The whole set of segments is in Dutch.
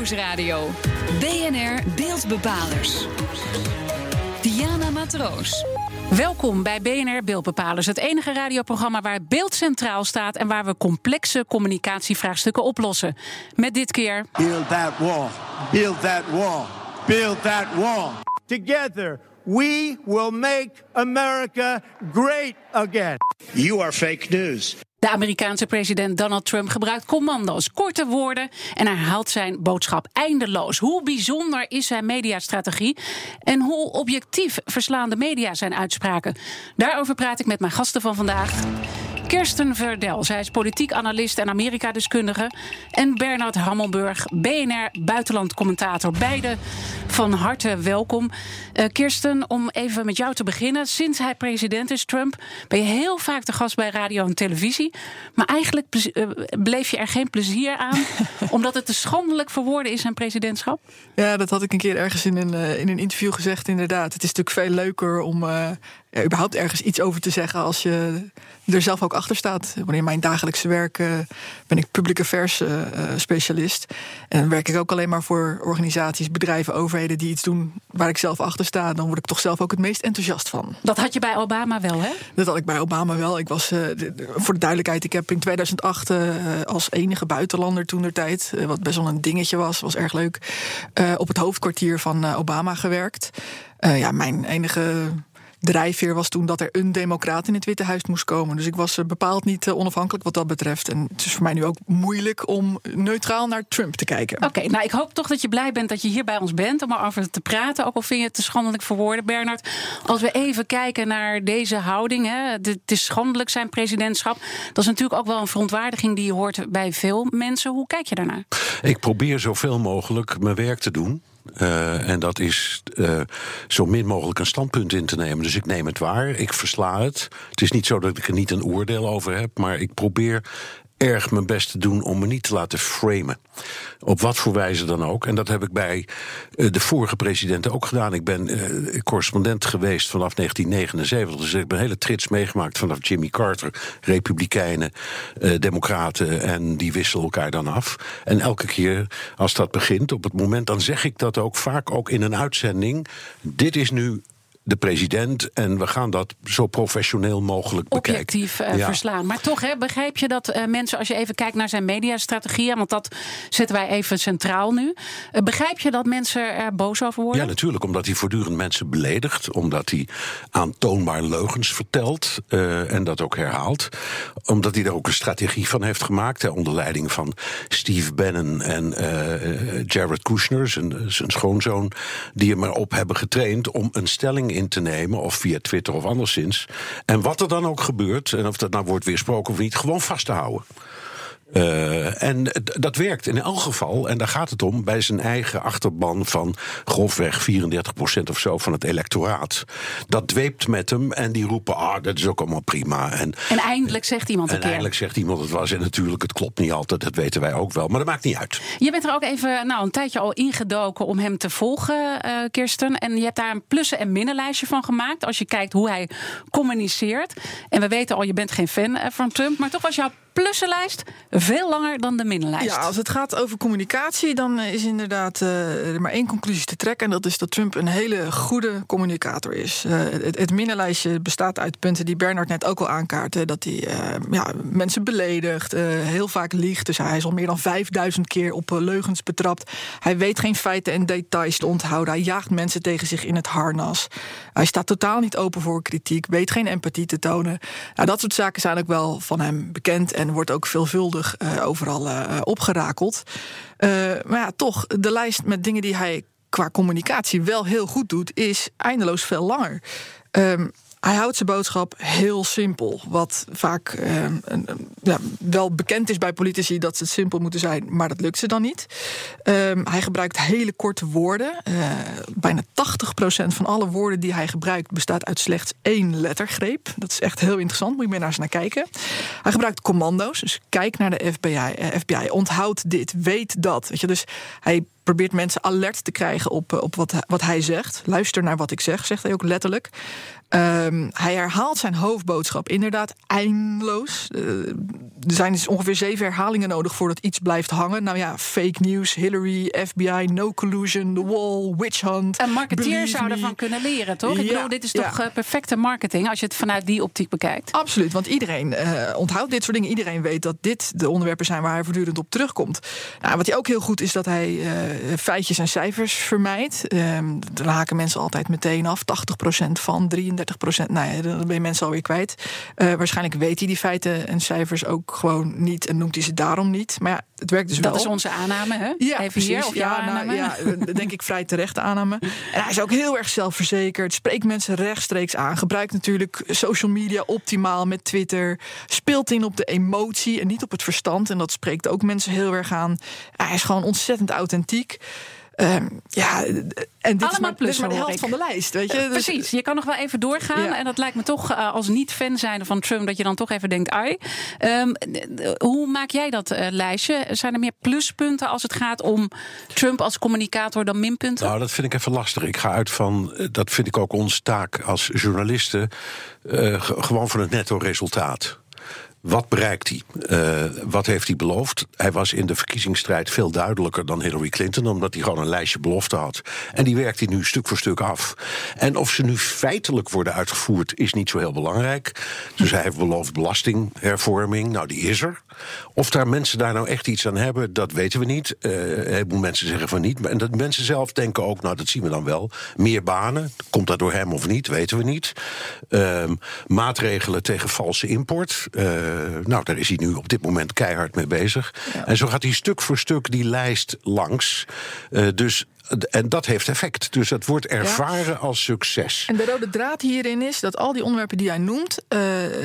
Nieuwsradio. BNR Beeldbepalers. Diana Matroos. Welkom bij BNR Beeldbepalers, het enige radioprogramma waar beeld centraal staat en waar we complexe communicatievraagstukken oplossen. Met dit keer. Build that wall. Build that wall. Build that wall. Together, we will make America great again. You are fake news. De Amerikaanse president Donald Trump gebruikt commando's, korte woorden en herhaalt zijn boodschap eindeloos. Hoe bijzonder is zijn mediastrategie en hoe objectief verslaan de media zijn uitspraken? Daarover praat ik met mijn gasten van vandaag. Kirsten Verdel, zij is politiek analist en Amerika-deskundige. En Bernard Hammelburg, BNR buitenlandcommentator. Beide van harte welkom. Uh, Kirsten, om even met jou te beginnen. Sinds hij president is, Trump, ben je heel vaak de gast bij radio en televisie. Maar eigenlijk uh, bleef je er geen plezier aan, omdat het te schandelijk voor woorden is, zijn presidentschap? Ja, dat had ik een keer ergens in een, uh, in een interview gezegd, inderdaad. Het is natuurlijk veel leuker om ja, überhaupt ergens iets over te zeggen als je er zelf ook achter staat. Wanneer in mijn dagelijkse werk uh, ben ik public affairs uh, specialist. En dan werk ik ook alleen maar voor organisaties, bedrijven, overheden die iets doen waar ik zelf achter sta. Dan word ik toch zelf ook het meest enthousiast van. Dat had je bij Obama wel, hè? Dat had ik bij Obama wel. Ik was, uh, voor de duidelijkheid, ik heb in 2008 als enige buitenlander toen der tijd, wat best wel een dingetje was, was erg leuk, op het hoofdkwartier van Obama gewerkt. ja, mijn enige drijfveer was toen dat er een democraat in het Witte Huis moest komen. Dus ik was eh, bepaald niet eh, onafhankelijk wat dat betreft. En het is voor mij nu ook moeilijk om neutraal naar Trump te kijken. Oké, nou ik hoop toch dat je blij bent dat je hier bij ons bent om erover te praten. Ook al vind je het te schandelijk voor woorden, Bernard. Als we even kijken naar deze houding, hè, het is schandelijk zijn presidentschap. Dat is natuurlijk ook wel een verontwaardiging die je hoort bij veel mensen. Hoe kijk je daarnaar? Ik probeer zoveel mogelijk mijn werk te doen. Uh, en dat is uh, zo min mogelijk een standpunt in te nemen. Dus ik neem het waar, ik versla het. Het is niet zo dat ik er niet een oordeel over heb, maar ik probeer erg mijn best te doen om me niet te laten framen. Op wat voor wijze dan ook. En dat heb ik bij uh, de vorige presidenten ook gedaan. Ik ben uh, correspondent geweest vanaf 1979. Dus ik heb een hele trits meegemaakt vanaf Jimmy Carter, Republikeinen, uh, Democraten. En die wisselen elkaar dan af. En elke keer als dat begint, op het moment, dan zeg ik dat ook vaak ook in een uitzending. Dit is nu de president. En we gaan dat zo professioneel mogelijk bekijken. Objectief uh, ja. verslaan. Maar toch, hè, begrijp je dat uh, mensen, als je even kijkt naar zijn mediastrategieën, want dat zetten wij even centraal nu. Uh, begrijp je dat mensen er boos over worden? Ja, natuurlijk. Omdat hij voortdurend mensen beledigt. Omdat hij aantoonbaar leugens vertelt. en dat ook herhaalt. Omdat hij er ook een strategie van heeft gemaakt. Hè, onder leiding van Steve Bannon en Jared Kushner, zijn, zijn schoonzoon. Die hem erop hebben getraind om een stelling in te nemen, of via Twitter of anderszins. En wat er dan ook gebeurt, en of dat nou wordt weersproken of niet, gewoon vast te houden. Uh, en dat werkt in elk geval, en daar gaat het om, bij zijn eigen achterban van grofweg 34% of zo van het electoraat. Dat dweept met hem en die roepen: ah, dat is ook allemaal prima. En, en eindelijk zegt iemand en een keer. eindelijk zegt iemand het was. En natuurlijk, het klopt niet altijd, dat weten wij ook wel, maar dat maakt niet uit. Je bent er ook even nou, een tijdje al ingedoken om hem te volgen, uh, Kirsten. En je hebt daar een plussen- en minnenlijstje van gemaakt. Als je kijkt hoe hij communiceert. En we weten al, je bent geen fan van Trump, maar toch was jouw plussenlijst veel langer dan de minnenlijst. Ja, als het gaat over communicatie, dan is inderdaad uh, er maar één conclusie te trekken. En dat is dat Trump een hele goede communicator is. Uh, het, het, minnenlijstje bestaat uit punten die Bernard net ook al aankaartte. Dat hij uh, ja, mensen beledigt, heel vaak liegt. Dus hij is al meer dan 5000 keer op leugens betrapt. Hij weet geen feiten en details te onthouden. Hij jaagt mensen tegen zich in het harnas. Hij staat totaal niet open voor kritiek, weet geen empathie te tonen. Nou, dat soort zaken zijn ook wel van hem bekend en wordt ook veelvuldig uh, overal uh, opgerakeld. Uh, maar ja, toch, de lijst met dingen die hij qua communicatie wel heel goed doet, is eindeloos veel langer. Um, hij houdt zijn boodschap heel simpel. Wat vaak uh, ja, wel bekend is bij politici dat ze het simpel moeten zijn, maar dat lukt ze dan niet. Uh, hij gebruikt hele korte woorden. Uh, bijna 80% van alle woorden die hij gebruikt bestaat uit slechts één lettergreep. Dat is echt heel interessant, moet je meer naar eens naar kijken. Hij gebruikt commando's, dus kijk naar de FBI. FBI onthoud dit, weet dat. Weet je, dus hij probeert mensen alert te krijgen op, op wat, wat hij zegt. Luister naar wat ik zeg, zegt hij ook letterlijk. Ehm, hij herhaalt zijn hoofdboodschap inderdaad eindeloos. Uh, er zijn dus ongeveer zeven herhalingen nodig voordat iets blijft hangen. Nou ja, fake news, Hillary, FBI, no collusion, the wall, witch hunt. Een marketeer zou ervan kunnen leren, toch? Ja, ik bedoel, dit is toch ja. perfecte marketing als je het vanuit die optiek bekijkt. Absoluut, want iedereen uh, onthoudt dit soort dingen. Iedereen weet dat dit de onderwerpen zijn waar hij voortdurend op terugkomt. Nou, wat hij ook heel goed is dat hij uh, feitjes en cijfers vermijdt. Um, daar haken mensen altijd meteen af. 80% van 33 procent. Nou ja, dan ben je mensen alweer kwijt. Uh, waarschijnlijk weet hij die feiten en cijfers ook gewoon niet en noemt hij ze daarom niet. Maar ja, het werkt dus dat wel. Dat is onze aanname, hè? Ja, Even precies. hier, of ja? Nou, ja, denk ik vrij terechte aanname. En hij is ook heel erg zelfverzekerd. Spreekt mensen rechtstreeks aan. Gebruikt natuurlijk social media optimaal met Twitter. Speelt in op de emotie en niet op het verstand. En dat spreekt ook mensen heel erg aan. Hij is gewoon ontzettend authentiek. Um, ja, en dit Allemaal is maar, plus, dit is maar de helft ik. van de lijst. Weet je? Uh, Dus- precies, je kan nog wel even doorgaan. Ja. En dat lijkt me toch uh, als niet-fan zijn van Trump... dat je dan toch even denkt, ai. Um, hoe maak jij dat uh, lijstje? Zijn er meer pluspunten als het gaat om Trump als communicator dan minpunten? Nou, dat vind ik even lastig. Ik ga uit van, eh, dat vind ik ook onze taak als journalisten... Uh, gewoon van het netto resultaat. Wat bereikt hij? Uh, wat heeft hij beloofd? Hij was in de verkiezingsstrijd veel duidelijker dan Hillary Clinton, omdat hij gewoon een lijstje beloften had. En die werkt hij nu stuk voor stuk af. En of ze nu feitelijk worden uitgevoerd, is niet zo heel belangrijk. Dus hij heeft beloofd belastinghervorming. Nou, die is er. Of daar mensen daar nou echt iets aan hebben, dat weten we niet. Uh, een mensen zeggen van niet. En dat mensen zelf denken ook, nou, dat zien we dan wel. Meer banen. Komt dat door hem of niet, weten we niet. Uh, maatregelen tegen valse import. Uh, nou, daar is hij nu op dit moment keihard mee bezig. Ja. En zo gaat hij stuk voor stuk die lijst langs. Uh, dus en dat heeft effect. Dus het wordt ervaren ja. als succes. En de rode draad hierin is dat al die onderwerpen die hij noemt, uh,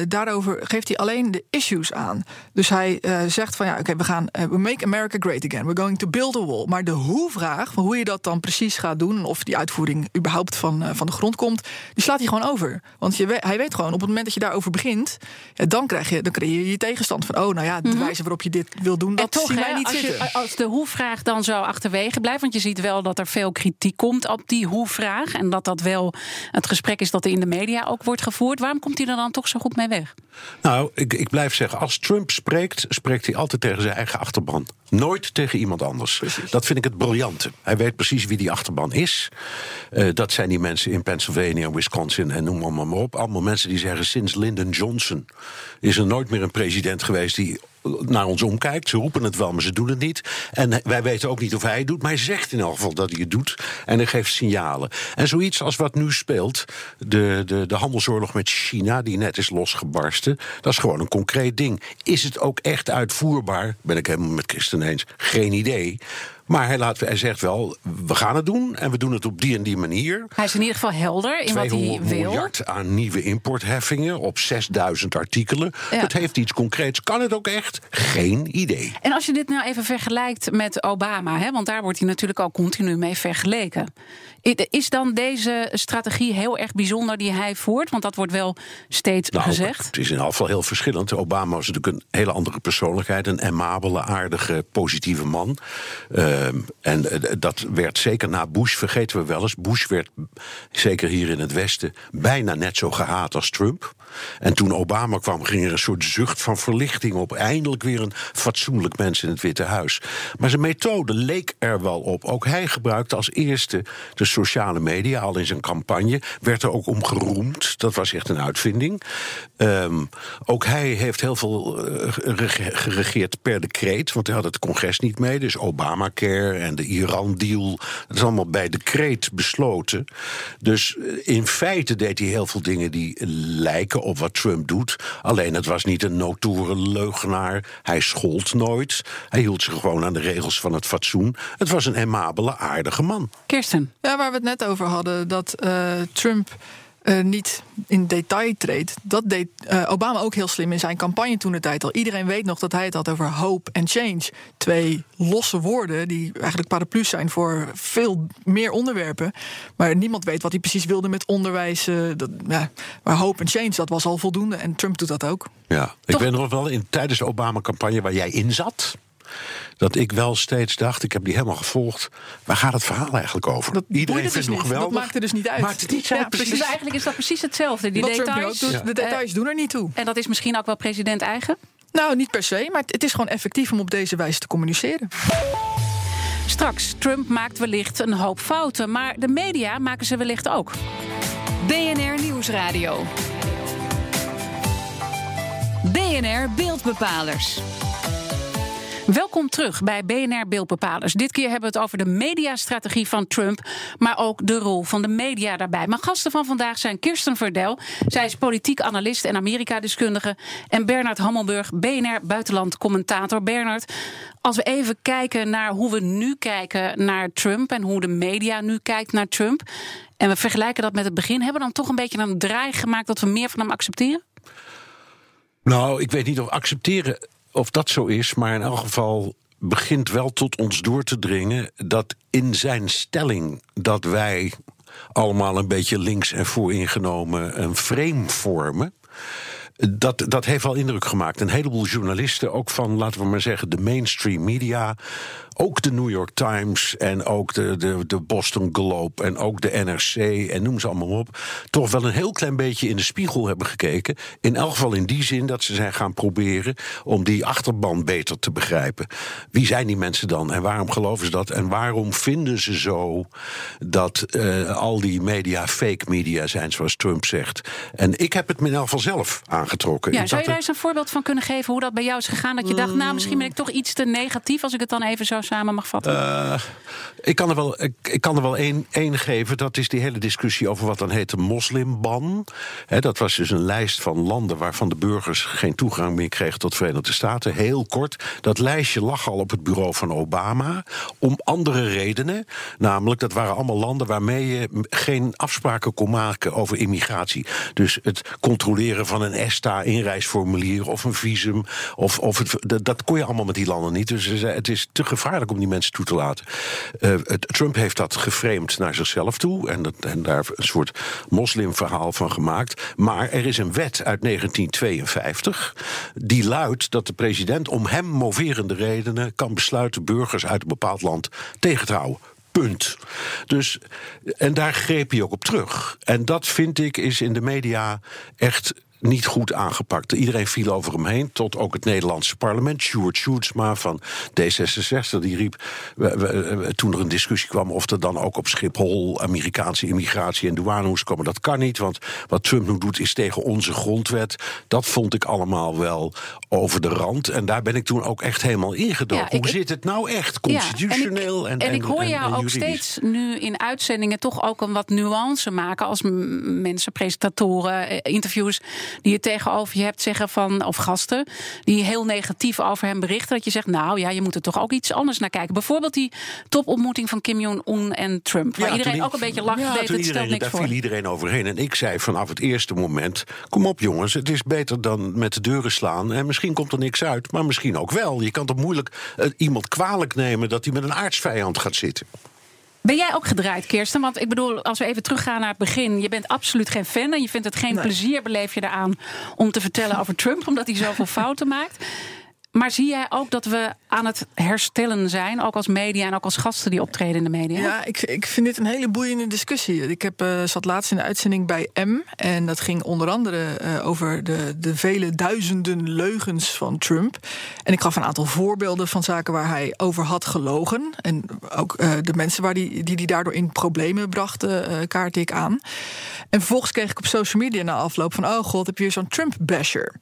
daarover geeft hij alleen de issues aan. Dus hij uh, zegt van ja, oké, okay, we gaan uh, we make America great again. We're going to build a wall. Maar de hoe-vraag, van hoe je dat dan precies gaat doen, of die uitvoering überhaupt van, van de grond komt, die slaat hij gewoon over. Want je, hij weet gewoon, op het moment dat je daarover begint, ja, dan krijg je, dan krijg je je tegenstand van, oh, nou ja, de mm -hmm. wijze waarop je dit wil doen, dat toch, zien wij hè, niet als zitten. Je, als de hoe-vraag dan zo achterwege blijft, want je ziet wel dat er veel kritiek komt op die hoe-vraag. En dat dat wel het gesprek is dat er in de media ook wordt gevoerd. Waarom komt hij er dan toch zo goed mee weg? Nou, ik, ik blijf zeggen, als Trump spreekt, spreekt hij altijd tegen zijn eigen achterban. Nooit tegen iemand anders. Precies. Dat vind ik het briljante. Hij weet precies wie die achterban is. Uh, dat zijn die mensen in Pennsylvania, Wisconsin en noem maar, maar op. Allemaal mensen die zeggen, sinds Lyndon Johnson is er nooit meer een president geweest die naar ons omkijkt. Ze roepen het wel, maar ze doen het niet. En wij weten ook niet of hij het doet, maar hij zegt in elk geval dat hij het doet. En hij geeft signalen. En zoiets als wat nu speelt, de, de, de handelsoorlog met China, die net is losgebarsten, dat is gewoon een concreet ding. Is het ook echt uitvoerbaar? Ben ik helemaal met Christen eens. Geen idee. Maar hij, laat, hij zegt wel, we gaan het doen en we doen het op die en die manier. Hij is in ieder geval helder in wat hij wil. miljard aan nieuwe importheffingen op 6000 artikelen. Ja. Dat heeft iets concreets. Kan het ook echt? Geen idee. En als je dit nou even vergelijkt met Obama, hè, want daar wordt hij natuurlijk al continu mee vergeleken. Is dan deze strategie heel erg bijzonder die hij voert? Want dat wordt wel steeds nou, gezegd. Het is in geval heel verschillend. Obama was natuurlijk een hele andere persoonlijkheid. Een amabele, aardige, positieve man. Uh, en uh, dat werd zeker na Bush, vergeten we wel eens. Bush werd, zeker hier in het Westen, bijna net zo gehaat als Trump. En toen Obama kwam, ging er een soort zucht van verlichting op. Eindelijk weer een fatsoenlijk mens in het Witte Huis. Maar zijn methode leek er wel op. Ook hij gebruikte als eerste de sociale media, al in zijn campagne. Werd er ook om geroemd. Dat was echt een uitvinding. Um, ook hij heeft heel veel uh, geregeerd per decreet. Want hij had het congres niet mee. Dus Obamacare en de Iran-deal. Dat is allemaal bij decreet besloten. Dus in feite deed hij heel veel dingen die lijken op wat Trump doet. Alleen het was niet een notoren leugenaar. Hij schold nooit. Hij hield zich gewoon aan de regels van het fatsoen. Het was een amabele, aardige man. Kirsten. Ja, waar we het net over hadden, dat uh, Trump. Uh, niet in detail treedt. Dat deed uh, Obama ook heel slim in zijn campagne toen de tijd al. Iedereen weet nog dat hij het had over hope and change. Twee losse woorden die eigenlijk paraplu's zijn voor veel meer onderwerpen. Maar niemand weet wat hij precies wilde met onderwijs. Uh, dat, ja, maar hope and change, dat was al voldoende. En Trump doet dat ook. Ja, ik ben nog wel in tijdens de Obama-campagne waar jij in zat. Dat ik wel steeds dacht, ik heb die helemaal gevolgd, waar gaat het verhaal eigenlijk over? Dat Iedereen boeide vindt dus het niet. geweldig. Dat maakte dus niet uit. Maakt het niet Ja, uit, precies. Dus eigenlijk is dat precies hetzelfde. Die Wat details. doet, de details doen er niet toe. En dat is misschien ook wel president eigen. Nou, niet per se, maar het is gewoon effectief om op deze wijze te communiceren. Straks, Trump maakt wellicht een hoop fouten, maar de media maken ze wellicht ook. BNR Nieuwsradio. BNR Beeldbepalers. Welkom terug bij BNR Beeldbepalers. Dit keer hebben we het over de mediastrategie van Trump, maar ook de rol van de media daarbij. Mijn gasten van vandaag zijn Kirsten Verdel, zij is politiek analist en Amerika-deskundige, en Bernard Hammelburg, BNR buitenland commentator. Bernard, als we even kijken naar hoe we nu kijken naar Trump en hoe de media nu kijkt naar Trump, en we vergelijken dat met het begin, hebben we dan toch een beetje een draai gemaakt dat we meer van hem accepteren? Nou, ik weet niet of accepteren of dat zo is, maar in elk geval begint wel tot ons door te dringen dat in zijn stelling dat wij allemaal een beetje links en vooringenomen een frame vormen. Dat, dat heeft wel indruk gemaakt. Een heleboel journalisten, ook van, laten we maar zeggen, de mainstream media. Ook de New York Times en ook de, de, de Boston Globe en ook de NRC en noem ze allemaal op. Toch wel een heel klein beetje in de spiegel hebben gekeken. In elk geval in die zin dat ze zijn gaan proberen om die achterban beter te begrijpen. Wie zijn die mensen dan en waarom geloven ze dat? En waarom vinden ze zo dat eh, al die media fake media zijn, zoals Trump zegt? En ik heb het me in elk geval zelf aangetrokken. Ja, zou je daar eens een voorbeeld van kunnen geven hoe dat bij jou is gegaan? Dat je dacht, nou, misschien ben ik toch iets te negatief als ik het dan even zo samen mag vatten. Eh, ik kan er wel, ik, kan er wel één, één geven. Dat is die hele discussie over wat dan heet de moslimban. Dat was dus een lijst van landen waarvan de burgers geen toegang meer kregen tot de Verenigde Staten. Heel kort. Dat lijstje lag al op het bureau van Obama. Om andere redenen. Namelijk, dat waren allemaal landen waarmee je geen afspraken kon maken over immigratie. Dus het controleren van een ESTA-inreisformulier of een visum. Of, of het, dat, dat kon je allemaal met die landen niet. Dus het is te gevaarlijk om die mensen toe te laten. Eh, Trump heeft dat geframed naar zichzelf toe. En, dat, en daar een soort moslimverhaal van gemaakt. Maar er is een wet uit 1952. Die luidt dat de president om hem moverende redenen kan besluiten burgers uit een bepaald land tegen te houden. Punt. Dus, en daar greep hij ook op terug. En dat vind ik is in de media echt niet goed aangepakt. Iedereen viel over hem heen, tot ook het Nederlandse parlement. Sjoerd Sjoerdsma van D66, die riep... we- we- toen er een discussie kwam of er dan ook op Schiphol... Amerikaanse immigratie en douane moest komen. Dat kan niet, want wat Trump nu doet is tegen onze grondwet. Dat vond ik allemaal wel over de rand. En daar ben ik toen ook echt helemaal ingedoken. Ja, Hoe zit het nou echt, Ja, constitutioneel? en ik, en, ik hoor jou ook steeds nu in uitzendingen toch ook een wat nuance maken als mensen, presentatoren, eh, interviews die je tegenover je hebt zeggen van of gasten die heel negatief over hem berichten dat je zegt nou ja je moet er toch ook iets anders naar kijken. Bijvoorbeeld die topontmoeting van Kim Jong Un en Trump, waar Ja, iedereen ook een beetje lacht ja, deed het stelt niks daar voor. viel iedereen overheen. En ik zei vanaf het eerste moment: Kom op, jongens, het is beter dan met de deuren slaan. En misschien komt er niks uit, maar misschien ook wel. Je kan toch moeilijk eh, iemand kwalijk nemen dat hij met een aardsvijand gaat zitten. Ben jij ook gedraaid, Kirsten? Want ik bedoel, als we even teruggaan naar het begin. Je bent absoluut geen fan en je vindt het geen Nee. plezier, beleef je eraan... om te vertellen over Trump, omdat hij zoveel fouten maakt. Maar zie jij ook dat we aan het herstellen zijn, ook als media en ook als gasten die optreden in de media? Ja, ik, ik vind dit een hele boeiende discussie. Ik heb, eh, zat laatst in de uitzending bij M. En dat ging onder andere eh, over de, de vele duizenden leugens van Trump. En ik gaf een aantal voorbeelden van zaken waar hij over had gelogen. En ook eh, de mensen waar die, die die daardoor in problemen brachten, kaart ik aan. En vervolgens kreeg ik op social media na afloop van... oh god, heb je zo'n Trump-basher.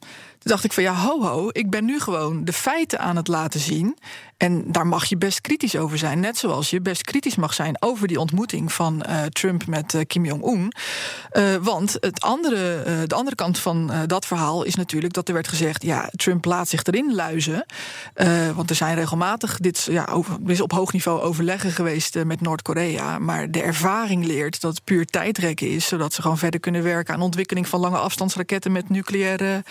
Toen dacht ik van ja, ho ho, ik ben nu gewoon de feiten aan het laten zien. En daar mag je best kritisch over zijn. Net zoals je best kritisch mag zijn over die ontmoeting van eh, Trump met eh, Kim Jong-un. Eh, want het andere, de andere kant van dat verhaal is natuurlijk dat er werd gezegd: ja, Trump laat zich erin luizen. Want er zijn regelmatig dit, ja, is op hoog niveau overleggen geweest met Noord-Korea. Maar de ervaring leert dat het puur tijdrekken is, zodat ze gewoon verder kunnen werken aan ontwikkeling van lange afstandsraketten met nucleaire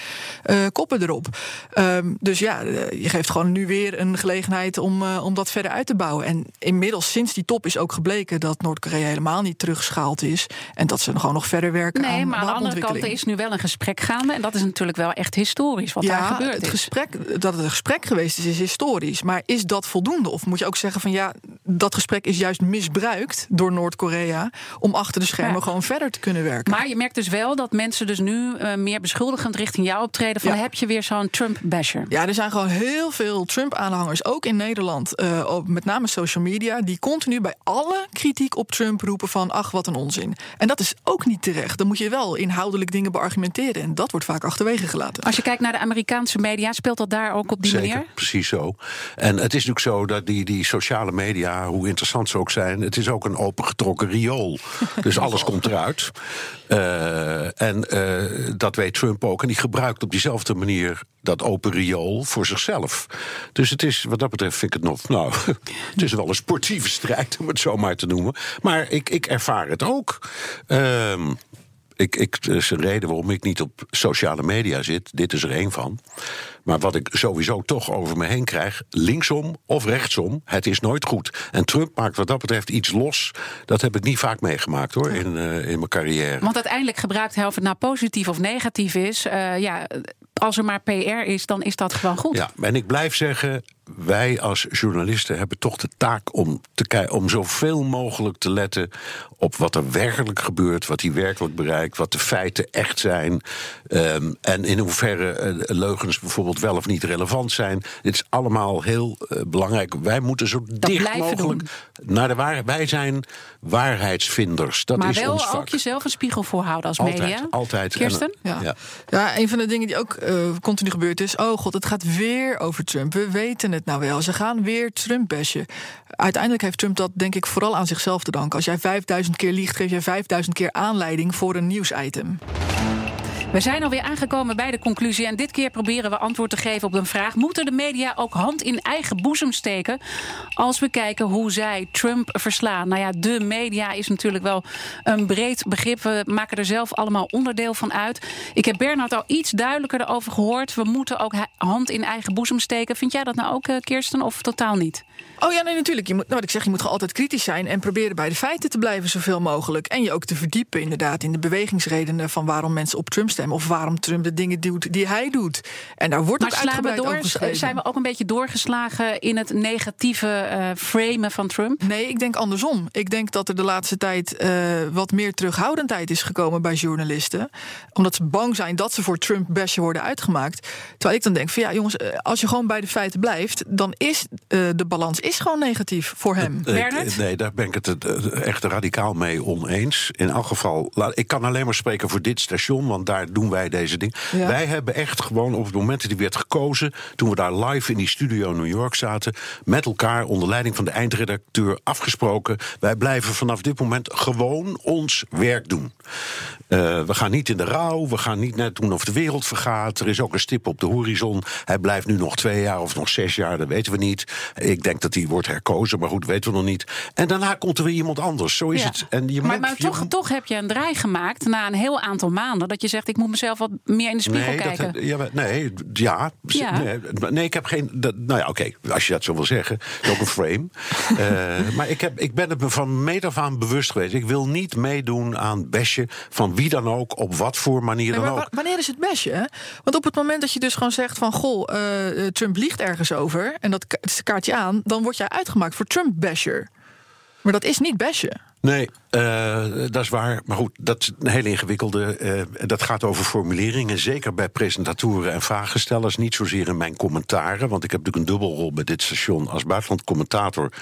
eh, koppen erop. Ehm, dus ja, je geeft gewoon nu weer een gelegenheid om, om dat verder uit te bouwen. En inmiddels, sinds die top, is ook gebleken dat Noord-Korea helemaal niet teruggeschaald is. En dat ze gewoon nog verder werken nee, aan Nee, maar aan de andere kant is nu wel een gesprek gaande. En dat is natuurlijk wel echt historisch wat ja, daar gebeurt. Het gesprek, dat het een gesprek geweest is, is historisch. Maar is dat voldoende? Of moet je ook zeggen van ja, dat gesprek is juist misbruikt door Noord-Korea om achter de schermen Ja. gewoon verder te kunnen werken. Maar je merkt dus wel dat mensen dus nu eh, meer beschuldigend richting jou optreden. Van Ja. heb je weer zo'n Trump-basher? Ja, er zijn gewoon heel veel Trump-aanhangers, ook in Nederland, eh, op met name social media, die continu bij alle kritiek op Trump roepen van ach, wat een onzin. En dat is ook niet terecht. Dan moet je wel inhoudelijk dingen beargumenteren. En dat wordt vaak achterwege gelaten. Als je kijkt naar de Amerikaanse media, speelt dat daar ook op die Zeker, manier? precies zo. En het is natuurlijk zo dat die, die sociale media, hoe interessant ze ook zijn, het is ook een opengetrokken riool. Dus alles komt eruit. Eh, en eh, dat weet Trump ook. En die gebruikt op diezelfde manier dat open riool voor zichzelf. Dus het is, wat dat betreft, vind ik het nog. Nou, het is wel een sportieve strijd, om het zo maar te noemen. Maar ik, ik ervaar het ook. Ehm ik, ik, er is een reden waarom ik niet op sociale media zit. Dit is er één van. Maar wat ik sowieso toch over me heen krijg, linksom of rechtsom, het is nooit goed. En Trump maakt wat dat betreft iets los. Dat heb ik niet vaak meegemaakt hoor, in, eh, in mijn carrière. Want uiteindelijk gebruikt hij of het nou positief of negatief is. eh, ja, als er maar PR is, dan is dat gewoon goed. Ja, en ik blijf zeggen, wij als journalisten hebben toch de taak om, te kijken, om zoveel mogelijk te letten op wat er werkelijk gebeurt, wat hij werkelijk bereikt, wat de feiten echt zijn. ehm, en in hoeverre eh, leugens bijvoorbeeld wel of niet relevant zijn. Dit is allemaal heel eh, belangrijk. Wij moeten zo dicht mogelijk naar de waarheid. Wij zijn waarheidsvinders. Dat maar is wel ons ook vak. jezelf een spiegel voorhouden als Altijd, media. altijd. En, Kirsten? Ja. Ja. Ja, een van de dingen die ook eh, continu gebeurt is... oh god, het gaat weer over Trump. We weten het nou wel. Ze gaan weer Trump bashen. Uiteindelijk heeft Trump dat denk ik vooral aan zichzelf te danken. Als jij 5000 keer liegt, geef jij 5000 keer aanleiding voor een nieuwsitem. We zijn alweer aangekomen bij de conclusie. En dit keer proberen we antwoord te geven op een vraag. Moeten de media ook hand in eigen boezem steken? Als we kijken hoe zij Trump verslaan. Nou ja, de media is natuurlijk wel een breed begrip. We maken er zelf allemaal onderdeel van uit. Ik heb Bernard al iets duidelijker erover gehoord. We moeten ook hand in eigen boezem steken. Vind jij dat nou ook, eh, Kirsten, of totaal niet? Oh ja, nee, natuurlijk. Je moet, nou, wat ik zeg, je moet gewoon altijd kritisch zijn en proberen bij de feiten te blijven zoveel mogelijk. En je ook te verdiepen, inderdaad, in de bewegingsredenen van waarom mensen op Trump stemmen. Of waarom Trump de dingen doet die hij doet. En daar wordt Maar ook slaan we uitgebreid over geschreven. Zijn we ook een beetje doorgeslagen in het negatieve eh, framen van Trump? Nee, ik denk andersom. Ik denk dat er de laatste tijd eh, wat meer terughoudendheid is gekomen bij journalisten. Omdat ze bang zijn dat ze voor Trump bashen worden uitgemaakt. Terwijl ik dan denk van ja, jongens, eh, als je gewoon bij de feiten blijft, dan is de balans is gewoon negatief voor hem. Ik- Bernard? nee, daar ben ik het eh, echt radicaal mee oneens. In elk geval, ik kan alleen maar spreken voor dit station, want daar doen wij deze dingen. Ja. Wij hebben echt gewoon op het moment dat die werd gekozen, toen we daar live in die studio in New York zaten, met elkaar onder leiding van de eindredacteur afgesproken. Wij blijven vanaf dit moment gewoon ons werk doen. Eh, we gaan niet in de rouw, we gaan niet net doen of de wereld vergaat. Er is ook een stip op de horizon. Hij blijft nu nog twee jaar of nog zes jaar, dat weten we niet. Ik denk dat hij wordt herkozen, maar goed, weten we nog niet. En daarna komt er weer iemand anders. Zo is Ja. het. En je maar moet, maar je toch, toch heb je een draai gemaakt na een heel aantal maanden. Dat je zegt, ik moet mezelf wat meer in de spiegel Nee, kijken. dat, ja, maar- nee, ja. Ja. Nee, nee, ik heb geen. Dat, nou ja, oké, als je dat zo wil zeggen. Is ook een frame. Eh, maar ik, heb, ik ben het me van meet af aan bewust geweest. Ik wil niet meedoen aan besje van wie dan ook, op wat voor manier Nee, dan maar ook. wa- wanneer is het mesje? hè? Want op het moment dat je dus gewoon zegt van... goh, eh, eh, Trump liegt ergens over... en dat kaart je aan... dan word jij uitgemaakt voor Trump-basher. Maar dat is niet bashen. Nee, eh, dat is waar. Maar goed, dat is een hele ingewikkelde. eh, dat gaat over formuleringen. Zeker bij presentatoren en vragenstellers. Niet zozeer in mijn commentaren. Want ik heb natuurlijk een dubbelrol bij dit station als buitenlandcommentator.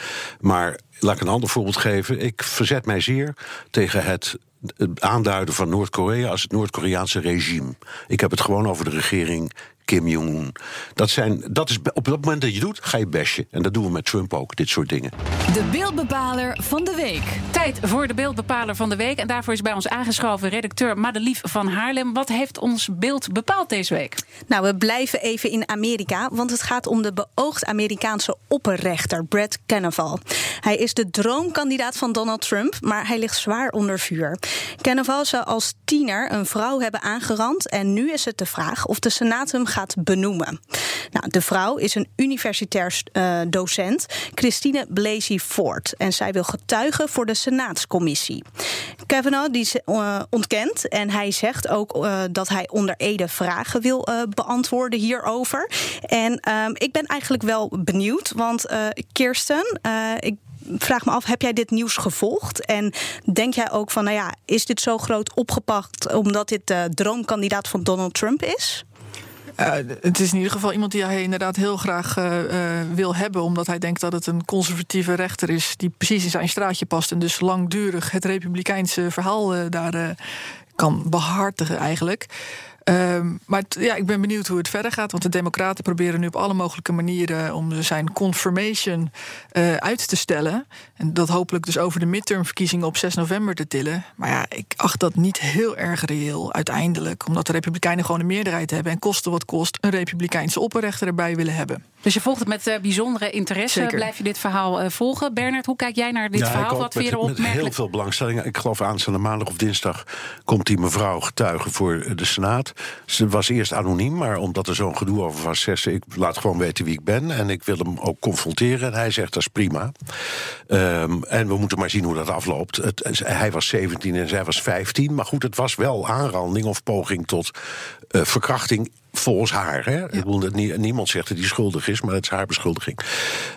Maar laat ik een ander voorbeeld geven. Ik verzet mij zeer tegen het het aanduiden van Noord-Korea als het Noord-Koreaanse regime. Ik heb het gewoon over de regering Kim Jong-un. Dat, zijn, dat is op dat moment dat je doet, ga je besje. En dat doen we met Trump ook, dit soort dingen. De beeldbepaler van de week. Tijd voor de beeldbepaler van de week. En daarvoor is bij ons aangeschoven redacteur Madelief van Haarlem. Wat heeft ons beeld bepaald deze week? Nou, we blijven even in Amerika, want het gaat om de beoogd Amerikaanse opperrechter Brett Kavanaugh. Hij is de droomkandidaat van Donald Trump, maar hij ligt zwaar onder vuur. Kavanaugh zou als tiener een vrouw hebben aangerand en nu is het de vraag of de Senaat hem gaat benoemen. Nou, de vrouw is een universitair uh, docent, Christine Blasey Ford, en zij wil getuigen voor de Senaatscommissie. Kavanaugh die uh, ontkent en hij zegt ook uh, dat hij onder Ede vragen wil beantwoorden hierover. En ehm, ik ben eigenlijk wel benieuwd, want Kirsten, ik vraag me af, heb jij dit nieuws gevolgd? En denk jij ook van, nou ja, is dit zo groot opgepakt omdat dit de droomkandidaat van Donald Trump is? Uh, het is in ieder geval iemand die hij inderdaad heel graag uh, uh, wil hebben, omdat hij denkt dat het een conservatieve rechter is die precies in zijn straatje past en dus langdurig het republikeinse verhaal daar kan behartigen eigenlijk. Um, maar ja, ik ben benieuwd hoe het verder gaat. Want de Democraten proberen nu op alle mogelijke manieren om zijn confirmation uh, uit te stellen. En dat hopelijk dus over de midtermverkiezingen op 6 november te tillen. Maar ja, ik acht dat niet heel erg reëel uiteindelijk. Omdat de Republikeinen gewoon een meerderheid hebben. En kosten wat kost een Republikeinse opperrechter erbij willen hebben. Dus je volgt het met uh, bijzondere interesse. Zeker. Blijf je dit verhaal uh, volgen? Bernard, hoe kijk jij naar dit ja, verhaal? Wat vind je erop? Met heel veel belangstelling. Ik geloof aanstaande maandag of dinsdag komt die mevrouw getuigen voor de Senaat. Ze was eerst anoniem, maar omdat er zo'n gedoe over was, zegt ze: Ik laat gewoon weten wie ik ben. En ik wil hem ook confronteren. En hij zegt: Dat is prima. Um, en we moeten maar zien hoe dat afloopt. Het, hij was 17 en zij was 15. Maar goed, het was wel aanranding of poging tot uh, verkrachting volgens haar. Hè? Ja. Ik bedoel, niemand zegt dat hij schuldig is, maar het is haar beschuldiging.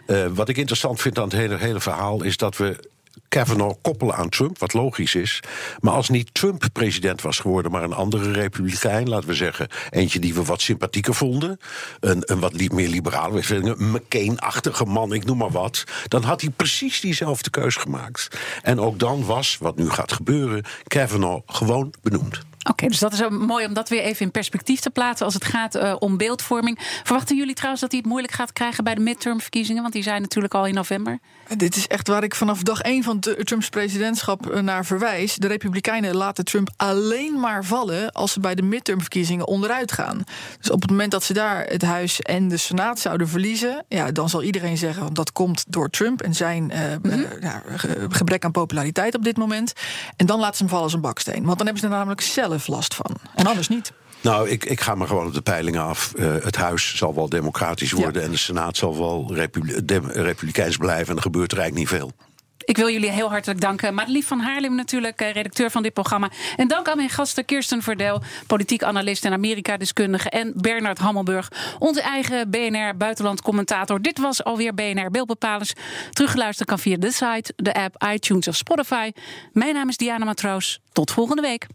Uh, wat ik interessant vind aan het hele, hele verhaal is dat we Kavanaugh koppelen aan Trump, wat logisch is. Maar als niet Trump president was geworden, maar een andere republikein, laten we zeggen, eentje die we wat sympathieker vonden, een, een wat meer liberaal, een McCain-achtige man, ik noem maar wat, dan had hij precies diezelfde keus gemaakt. En ook dan was, wat nu gaat gebeuren, Kavanaugh gewoon benoemd. Oké, dus dat is mooi om dat weer even in perspectief te plaatsen als het gaat uh, om beeldvorming. Verwachten jullie trouwens dat hij het moeilijk gaat krijgen bij de midtermverkiezingen? Want die zijn natuurlijk al in november. Dit is echt waar ik vanaf dag één van Trumps presidentschap naar verwijs. De Republikeinen laten Trump alleen maar vallen als ze bij de midtermverkiezingen onderuit gaan. Dus op het moment dat ze daar het huis en de senaat zouden verliezen, ja, dan zal iedereen zeggen dat komt door Trump en zijn uh, mm-hmm. uh, ja, gebrek aan populariteit op dit moment. En dan laten ze hem vallen als een baksteen. Want dan hebben ze er namelijk zelf last van. En anders niet. Nou, ik, ik ga maar gewoon op de peilingen af. Uh, het huis zal wel democratisch worden ja. en de Senaat zal wel republi de, republikeins blijven. En er gebeurt er eigenlijk niet veel. Ik wil jullie heel hartelijk danken. Madelief van Haarlem natuurlijk, redacteur van dit programma. En dank aan mijn gasten Kirsten Verdel, politiek analist en Amerika-deskundige. En Bernard Hammelburg, onze eigen BNR-buitenland-commentator. Dit was alweer BNR Beeldbepalers. Teruggeluisterd kan via de site, de app, iTunes of Spotify. Mijn naam is Diana Matroos. Tot volgende week.